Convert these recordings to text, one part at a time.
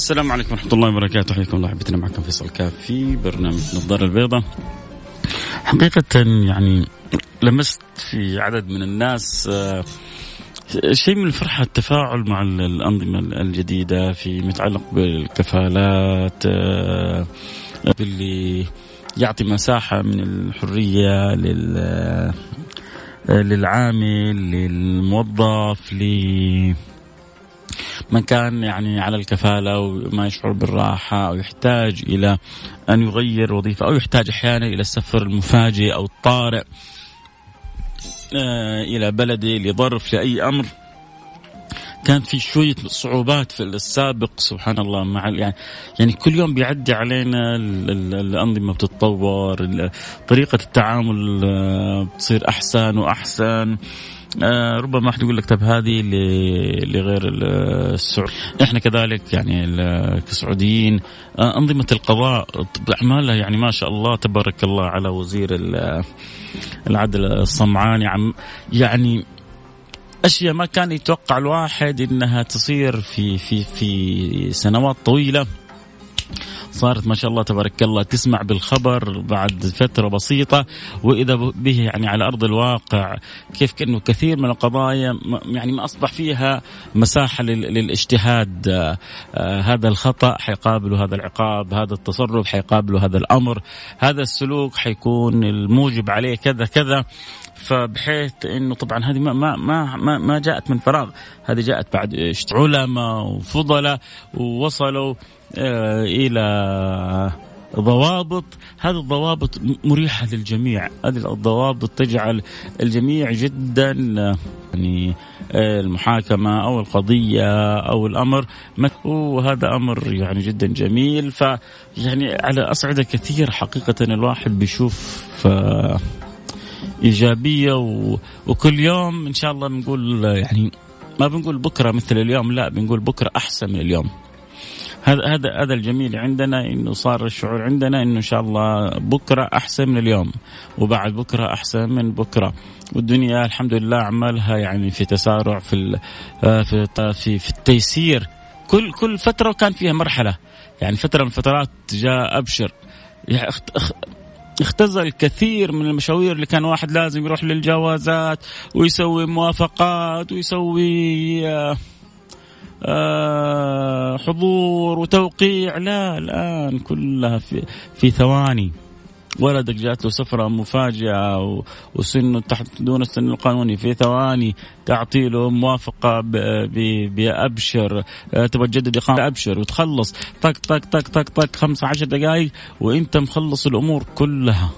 السلام عليكم ورحمة الله وبركاته. حياكم الله حبيتنا معكم فيصل كاف في برنامج نظارة البيضاء حقيقة يعني لمست في عدد من الناس آه، شيء من الفرحة التفاعل مع الأنظمة الجديدة في متعلق بالكفالات آه، باللي يعطي مساحة من الحرية لل آه، للعامل للموظف من كان يعني على الكفالة وما يشعر بالراحة أو يحتاج إلى أن يغير وظيفة أو يحتاج أحيانا إلى السفر المفاجئ أو الطارئ آه، إلى بلده لظرف لأي أمر. كان في شوية صعوبات في السابق سبحان الله مع يعني يعني كل يوم بيعدي علينا الأنظمة بتتطور طريقة التعامل آه، بتصير أحسن وأحسن. ربما احد يقول لك طب هذه لغير السعودي. إحنا كذلك يعني كسعوديين آه أنظمة القضاء أعمالها يعني ما شاء الله تبارك الله على وزير العدل الصمعاني. يعني أشياء ما كان يتوقع الواحد إنها تصير في في في سنوات طويلة. صارت ما شاء الله تبارك الله تسمع بالخبر بعد فترة بسيطة وإذا به يعني على أرض الواقع كيف كأنه كثير من القضايا يعني ما أصبح فيها مساحة للإجتهاد آه، هذا الخطأ حيقابله هذا العقاب هذا التصرف حيقابله هذا الأمر هذا السلوك حيكون الموجب عليه كذا كذا. فبحيث إنه طبعا هذه ما ما ما ما جاءت من فراغ هذه جاءت بعد علماء وفضلاء ووصلوا آه، إلى ضوابط. هذه الضوابط مريحة للجميع. هذه الضوابط تجعل الجميع جدا يعني آه، المحاكمة أو القضية أو الأمر. وهذا أمر يعني جدا جميل. ف يعني على أصعدة كثير حقيقة الواحد بيشوف آه، إيجابية. وكل يوم إن شاء الله بنقول يعني ما بنقول بكرة مثل اليوم لا بنقول بكرة أحسن من اليوم. هذا هذا هذا الجميل عندنا إنه صار الشعور عندنا إنه إن شاء الله بكرة أحسن من اليوم وبعد بكرة أحسن من بكرة. والدنيا الحمد لله عمالها يعني في تسارع في آه، في في, في التيسير. كل كل فترة كان فيها مرحلة. يعني فترة من الفترات جاء أبشر. اختزل الكثير من المشاوير اللي كان واحد لازم يروح للجوازات ويسوي موافقات ويسوي آه، حضور وتوقيع. لا الآن كلها في, في ثواني. ولدك جات له سفرة مفاجئة وسنه تحت دون السن القانوني. في ثواني تعطي له موافقة بأبشر. آه، تبغى تجدد إقامة؟ أبشر وتخلص. طق طق طق طق طق خمسة عشر دقائق وأنت مخلص الأمور كلها.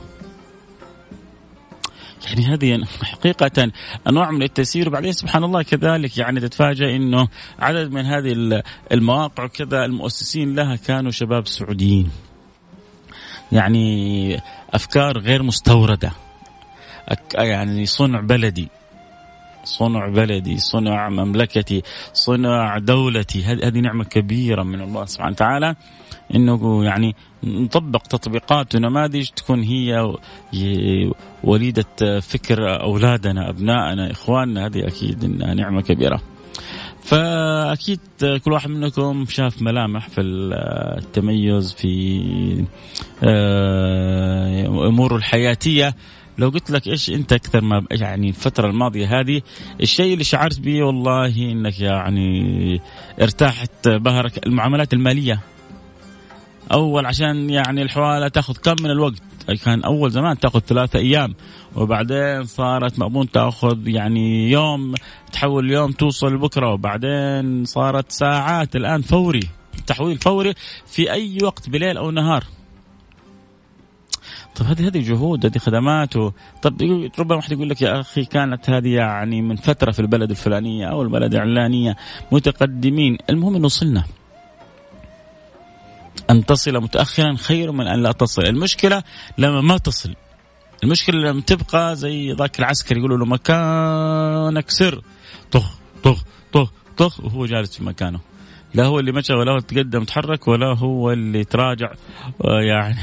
يعني هذه حقيقة أنواع من التيسير. وبعدين سبحان الله كذلك يعني تتفاجأ أنه عدد من هذه المواقع كذا المؤسسين لها كانوا شباب سعوديين. يعني أفكار غير مستوردة. يعني صنع بلدي. صنع بلدي صنع مملكتي صنع دولتي. هذه نعمة كبيرة من الله سبحانه وتعالى. إنه يعني نطبق تطبيقات ونماذج تكون هي وليدة فكر أولادنا أبنائنا إخواننا. هذه أكيد إنها نعمة كبيرة. فأكيد كل واحد منكم شاف ملامح في التميز في آه، أموره الحياتية. لو قلت لك إيش أنت أكثر ما يعني الفترة الماضية هذه الشيء اللي شعرت به والله إنك يعني ارتاحت بهرك المعاملات المالية. أول عشان يعني الحوالة تاخذ كم من الوقت. كان أول زمان تاخذ ثلاثة أيام وبعدين صارت مأمون تاخذ يعني يوم تحول اليوم توصل بكرة وبعدين صارت ساعات الآن فوري تحويل فوري في أي وقت بليل أو نهار. طب هذه هذه جهود هذه خدمات. طب ربما واحد يقول لك يا أخي كانت هذه يعني من فترة في البلد الفلانية أو البلد العلانية متقدمين. المهم إنه وصلنا. أن تصل متاخرا خير من أن لا تصل. المشكلة لما ما تصل. المشكلة لما تبقى زي ذاك العسكري يقولوا له مكانك سر. طخ طخ طخ طخ وهو جالس في مكانه. لا هو اللي مشى ولا هو تقدم تحرك ولا هو اللي تراجع. يعني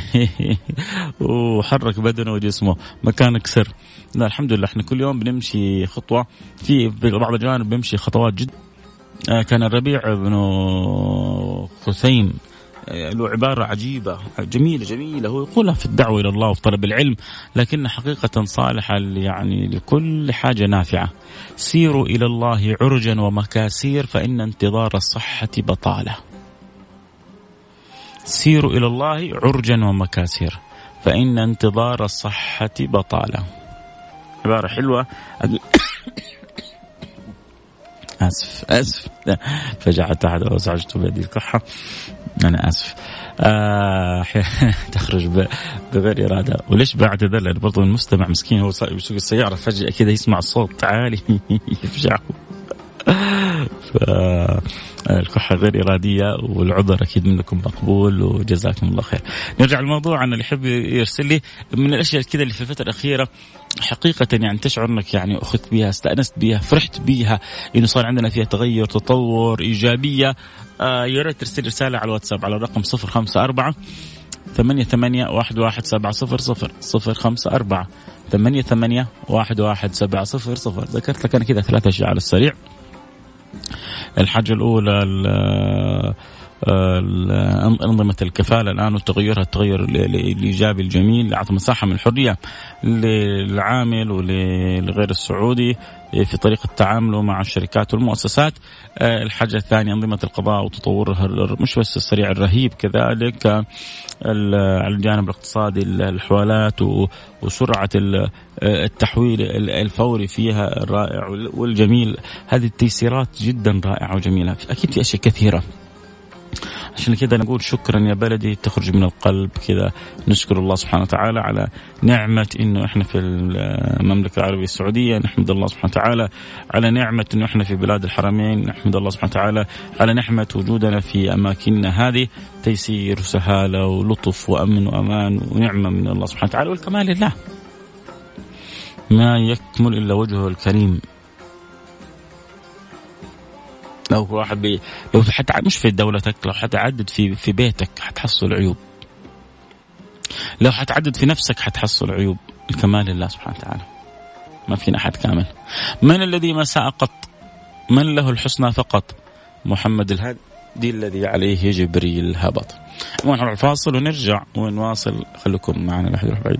وحرك بدنه وجسمه. مكانك سر. لا الحمد لله. إحنا كل يوم بنمشي خطوة. في بعض الجوانب بنمشي خطوات جد. آه، كان الربيع بن خثيم له عبارة عجيبة جميلة جميلة. هو يقولها في الدعوة إلى الله وفي طلب العلم لكن حقيقة صالحة يعني لكل حاجة نافعة. سيروا إلى الله عرجا ومكاسير فإن انتظار الصحة بطالة. سيروا إلى الله عرجا ومكاسير فإن انتظار الصحة بطالة. عبارة حلوة. آسف آسف. فجعت احد وازعجت بيدي الكحة. أنا آسف. آه تخرج بغير إرادة. وليش بعتذر لأن برضو المستمع مسكين هو يسوق السيارة فجأة كذا يسمع الصوت عالي. يفجعه. فالكحة غير إرادية والعذر أكيد منكم مقبول وجزاكم الله خير. نرجع للموضوع أنا اللي يحب يرسل لي. من الأشياء كذا اللي في الفترة الأخيرة حقيقة يعني تشعر أنك يعني أخذت بها استأنست بها فرحت بها إنه صار عندنا فيها تغير تطور إيجابية. آه يا ريت ترسل رسالة على الواتساب على الرقم 054 ثمانية ثمانية واحد واحد سبعة صفر صفر. صفر خمسة أربعة ثمانية ثمانية واحد واحد سبعة صفر صفر. ذكرت لك أنا كذا ثلاثة أشياء على السريع. الحاجة الأولى أنظمة الكفالة الآن وتغيرها التغير الإيجابي الجميل أعطى مساحة من الحرية للعامل ولغير السعودي في طريقة تعامله مع الشركات والمؤسسات. آه، الحاجة الثانية أنظمة القضاء وتطورها مش بس السريع الرهيب كذلك على الجانب الاقتصادي الحوالات وسرعة التحويل الفوري فيها الرائع والجميل. هذه التيسيرات جدا رائعة وجميلة أكيد في أشياء كثيرة. عشان كذا نقول شكرا يا بلدي تخرج من القلب كذا. نشكر الله سبحانه وتعالى على نعمة إنه إحنا في المملكة العربية السعودية نحمد الله سبحانه وتعالى على نعمة إنه إحنا في بلاد الحرمين نحمد الله سبحانه وتعالى على نعمة وجودنا في أماكننا هذه. تيسير وسهالة ولطف وأمن وأمان ونعمة من الله سبحانه وتعالى والكمال لله. ما يكمل إلا وجهه الكريم. لو واحد بي لو حتى مش في دولتك لو حتعدد في في بيتك حتحصل عيوب. لو حتعدد في نفسك حتحصل عيوب. الكمال لله سبحانه وتعالى. ما فينا أحد كامل. من الذي ما ساء قط من له الحسنى فقط؟ محمد الهادي الذي عليه جبريل هبط. ونروح الفاصل ونرجع ونواصل. خليكم معنا يروح بعيد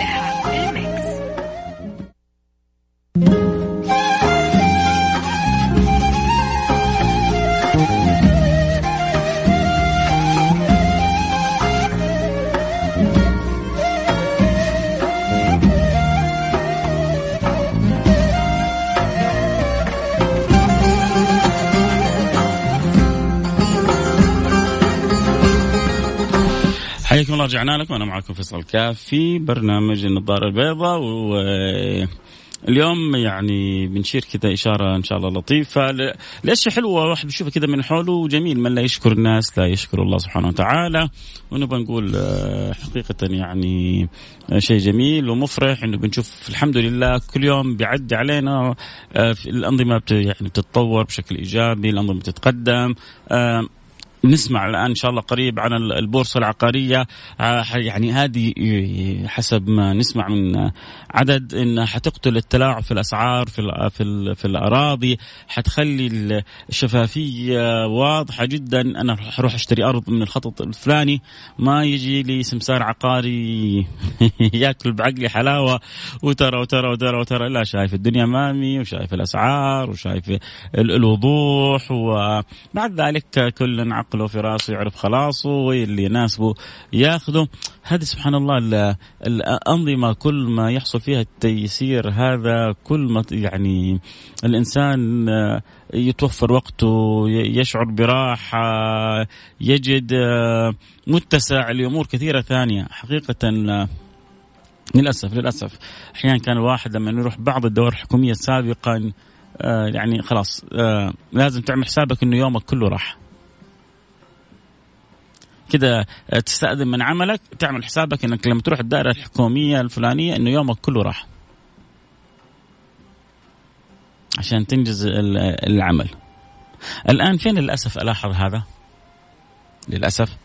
حياكم الله رجعنا لكم. أنا معكم فيصل كاف في برنامج النظارة البيضاء. و اليوم يعني بنشير كذا إشارة إن شاء الله لطيفة لأشياء حلوة. واحد بيشوفها كذا من حوله جميل من لا يشكر الناس لا يشكر الله سبحانه وتعالى. ونبغى نقول آه، حقيقة يعني آه، شيء جميل ومفرح. إنه بنشوف الحمد لله كل يوم بيعدي علينا آه، الأنظمة يعني بتتطور بشكل إيجابي الأنظمة بتتقدم. نسمع الآن إن شاء الله قريب عن البورصة العقارية. آه، يعني هذه حسب ما نسمع من عدد انها حتقتل التلاعب في الأسعار في في, في الأراضي. حتخلي الشفافية واضحة جدا. أنا حروح أشتري أرض من الخطط الفلاني. ما يجي لي سمسار عقاري يأكل بعقلي حلاوة. وترى وترى وترى وترى. لا شايف الدنيا امامي وشايف الأسعار وشايف الوضوح وبعد ذلك كل عقد عقله في راسه يعرف خلاصه واللي يناسبه ياخذه. هذه سبحان الله الأنظمة كل ما يحصل فيها التيسير هذا كل ما يعني الإنسان يتوفر وقته يشعر براحة يجد متسع لأمور كثيرة ثانية. حقيقة للأسف للأسف. أحيانا كان الواحد لما يروح بعض الدور الحكومية سابقا آه يعني خلاص آه لازم تعمل حسابك إنه يومك كله راح. كده آه، تستأذن من عملك تعمل حسابك إنك لما تروح الدائرة الحكومية الفلانية إنه يومك كله راح. عشان تنجز العمل. الآن فين للاسف ألاحظ هذا. للأسف.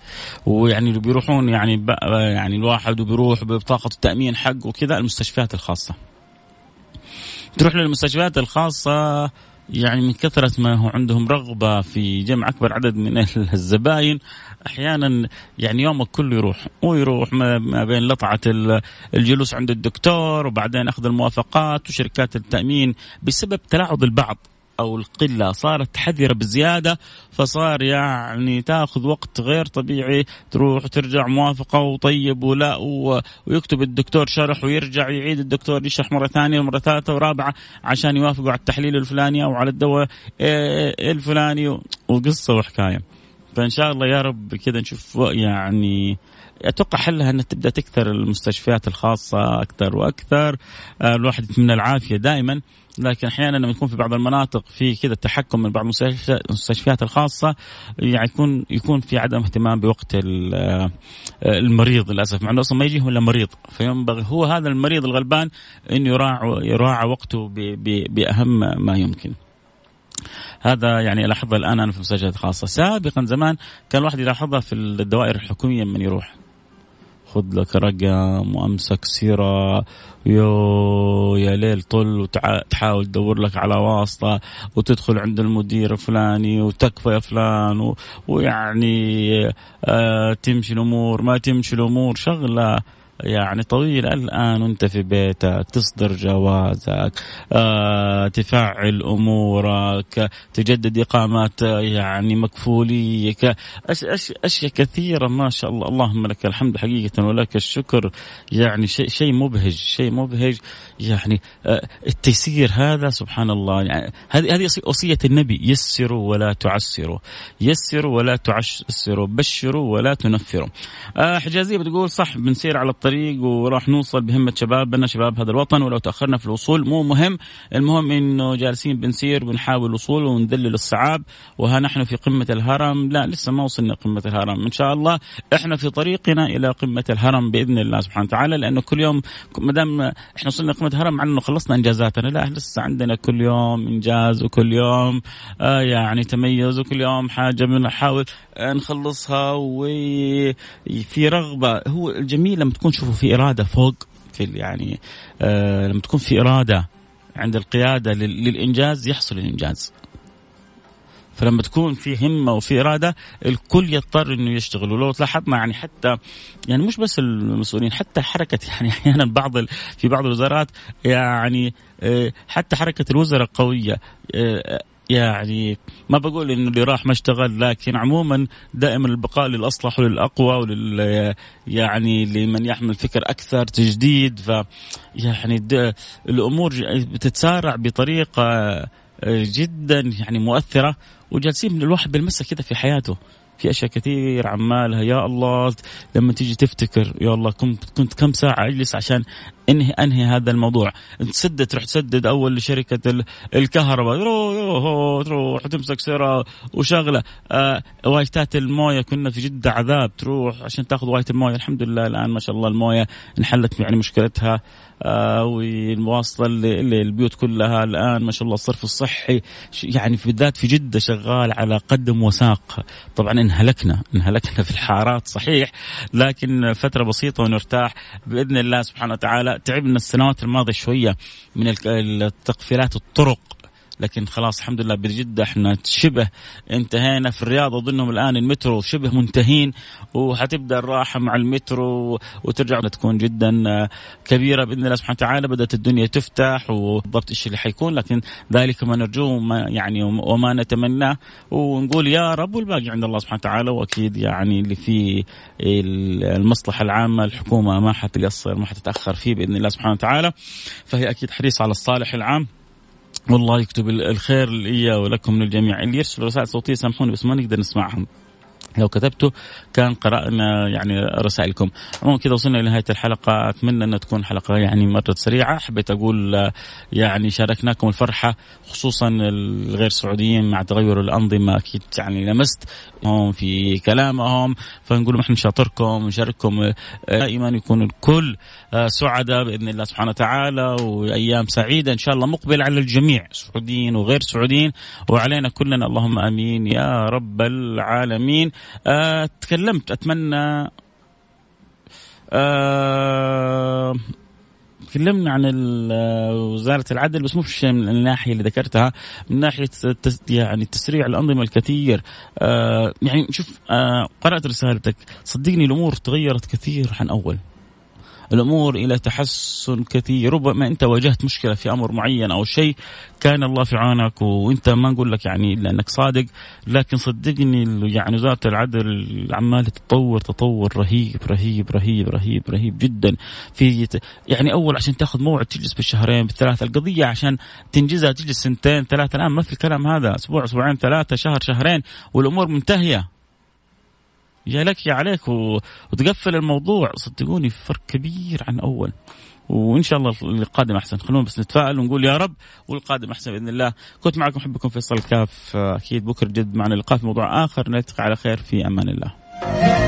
ويعني اللي بيروحون يعني يعني الواحد وبيروح ببطاقه التأمين حق وكذا المستشفيات الخاصة. تروح للمستشفيات الخاصة يعني من كثرة ما هو عندهم رغبة في جمع أكبر عدد من الزباين أحيانا يعني يومك كله يروح ويروح ما بين لطعة الجلوس عند الدكتور وبعدين أخذ الموافقات وشركات التأمين بسبب تلاعب البعض. أو القلة. صارت حذره بزيادة فصار يعني تاخذ وقت غير طبيعي تروح وترجع موافقة وطيب ولا ويكتب الدكتور شرح ويرجع يعيد الدكتور يشرح مرة ثانية ومرة ثالثة ورابعة عشان يوافقوا على التحليل الفلاني أو على الدواء الفلاني وقصه وحكايه فإن شاء الله يا رب كذا نشوف يعني أتوقع حلها ان تبدأ تكثر المستشفيات الخاصة أكثر وأكثر. آه، الواحد يتمنى العافية دائما. لكن أحيانا لما يكون في بعض المناطق في كذا تحكم من بعض المستشفيات الخاصة يعني يكون يكون في عدم اهتمام بوقت آه، المريض للأسف. مع إنه أصلا ما يجيه إلا مريض. فينبغي هو هذا المريض الغلبان انه يراعى يراعى وقته بأهم ما يمكن. هذا يعني ألاحظه الآن أنا في المستشفيات الخاصه، سابقا زمان كان الواحد يلاحظها في الدوائر الحكومية من يروح. خذ لك رقم وامسك سيرة يو يا ليل طل وتحاول تدور لك على واسطة وتدخل عند المدير الفلاني وتكفى يا فلان. ويعني آه تمشي الأمور ما تمشي الأمور شغلة يعني طويل. الآن وأنت في بيتك تصدر جوازك آه، تفعل أمورك تجدد إقامات يعني مكفوليك. أش أش أشياء كثيرة ما شاء الله. اللهم لك الحمد حقيقة ولك الشكر. يعني شيء شيء مبهج شيء مبهج. يعني آه التيسير هذا سبحان الله. يعني هذه هذه وصية النبي. يسروا ولا تعسروا. يسروا ولا تعسروا. بشروا ولا تنفروا. آه حجازية بتقول صح بنسير على الطريق. الطريق وراح نوصل بهمة شبابنا شباب هذا الوطن. ولو تأخرنا في الوصول مو مهم. المهم إنه جالسين بنسير بنحاول الوصول وندلل الصعاب. وها نحن في قمة الهرم. لا لسه ما وصلنا قمة الهرم. إن شاء الله إحنا في طريقنا إلى قمة الهرم بإذن الله سبحانه وتعالى. لأنه كل يوم ما دام إحنا وصلنا قمة الهرم مع انه خلصنا إنجازاتنا. لا لسه عندنا كل يوم إنجاز وكل يوم آه يعني تميز وكل يوم حاجة بنحاول نخلصها وفي رغبة. هو الجميل لما تكون شوفوا في إرادة فوق في يعني آه لما تكون في إرادة عند القيادة للإنجاز يحصل الإنجاز. فلما تكون في همة وفي إرادة الكل يضطر إنه يشتغل. ولو لاحظنا يعني حتى يعني مش بس المسؤولين حتى حركة يعني أحيانا بعض في بعض الوزارات يعني آه، حتى حركة الوزراء قوية. آه، يعني ما بقول إنه اللي راح ما اشتغل لكن عموما دائما البقاء للأصلح وللأقوى ولل يعني لمن يحمل فكر أكثر تجديد. ف يعني الأمور بتتسارع بطريقة جدا يعني مؤثرة وجالسين الواحد بالمسه كذا في حياته. في أشياء كثير عمالها يا الله لما تيجي تفتكر يا الله كنت كنت كم ساعة أجلس عشان انهي انهي هذا الموضوع. تسدد تروح تسدد أول لشركه الكهرباء. تروح تروح تمسك سيره وشغله آه وايتات الموية كنا في جدة عذاب تروح عشان تاخذ وايت الموية. الحمد لله الآن ما شاء الله الموية انحلت يعني مشكلتها. آه والمواصلة اللي البيوت كلها الآن ما شاء الله الصرف الصحي. يعني بالذات في جدة شغال على قدم وساق. طبعا انهلكنا انهلكنا في الحارات صحيح. لكن فترة بسيطة ونرتاح بإذن الله سبحانه وتعالى. تعبنا السنوات الماضية شوية من التقفيلات الطرق. لكن خلاص الحمد لله بجدة إحنا شبه انتهينا في الرياض. أظنهم الآن المترو شبه منتهين وحتبدا الراحة مع المترو وترجع تكون جدا كبيرة بإذن الله سبحانه وتعالى. بدأت الدنيا تفتح وبالضبط إيش اللي حيكون لكن ذلك ما نرجوه ما يعني وما نتمناه. ونقول يا رب والباقي عند الله سبحانه وتعالى. وأكيد يعني اللي في المصلحة العامة الحكومة ما حتقصر ما حتتأخر فيه بإذن الله سبحانه وتعالى. فهي أكيد حريصه على الصالح العام. والله يكتب الخير لي ولكم للجميع. اللي يرسل رسائل صوتية سامحوني بس ما نقدر نسمعهم. لو كتبته كان قرأنا يعني رسائلكم. عموما كذا وصلنا لنهاية الحلقة. أتمنى أن تكون حلقة يعني مرت سريعة. حبيت أقول يعني شاركناكم الفرحة خصوصا الغير سعوديين مع تغير الأنظمة. أكيد يعني لمست هم في كلامهم. فنقول إحنا نشاطركم ونشارككم دائما يكون الكل سعداء بإذن الله سبحانه وتعالى. وأيام سعيدة إن شاء الله مقبل على الجميع سعوديين وغير سعوديين. وعلينا كلنا اللهم آمين يا رب العالمين. آه تكلمت أتمنى آه تكلمنا عن وزارة العدل بس مش من الناحية اللي ذكرتها من ناحية يعني تسريع الأنظمة الكثير. آه يعني شوف آه قرأت رسالتك صدقني الأمور تغيرت كثير عن أول. الأمور إلى تحسن كثير. ربما أنت واجهت مشكلة في أمر معين أو شيء كان الله في عونك وأنت ما نقول لك يعني إلا أنك صادق لكن صدقني يعني وزاره العدل عماله تتطور تطور رهيب رهيب رهيب رهيب رهيب جدا. في يعني أول عشان تأخذ موعد تجلس بالشهرين بالثلاثة. القضية عشان تنجزها تجلس سنتين ثلاثة. الآن ما في الكلام هذا. أسبوع أسبوعين ثلاثة شهر شهرين والأمور منتهية. يا لك يا عليك وتقفل الموضوع. صدقوني فرق كبير عن أول. وإن شاء الله القادم أحسن. خلونا بس نتفائل ونقول يا رب والقادم أحسن بإذن الله. كنت معكم أحبكم فيصل الكاف أكيد بكرة جد معنا لقاء في موضوع آخر. نلتقي على خير. في أمان الله.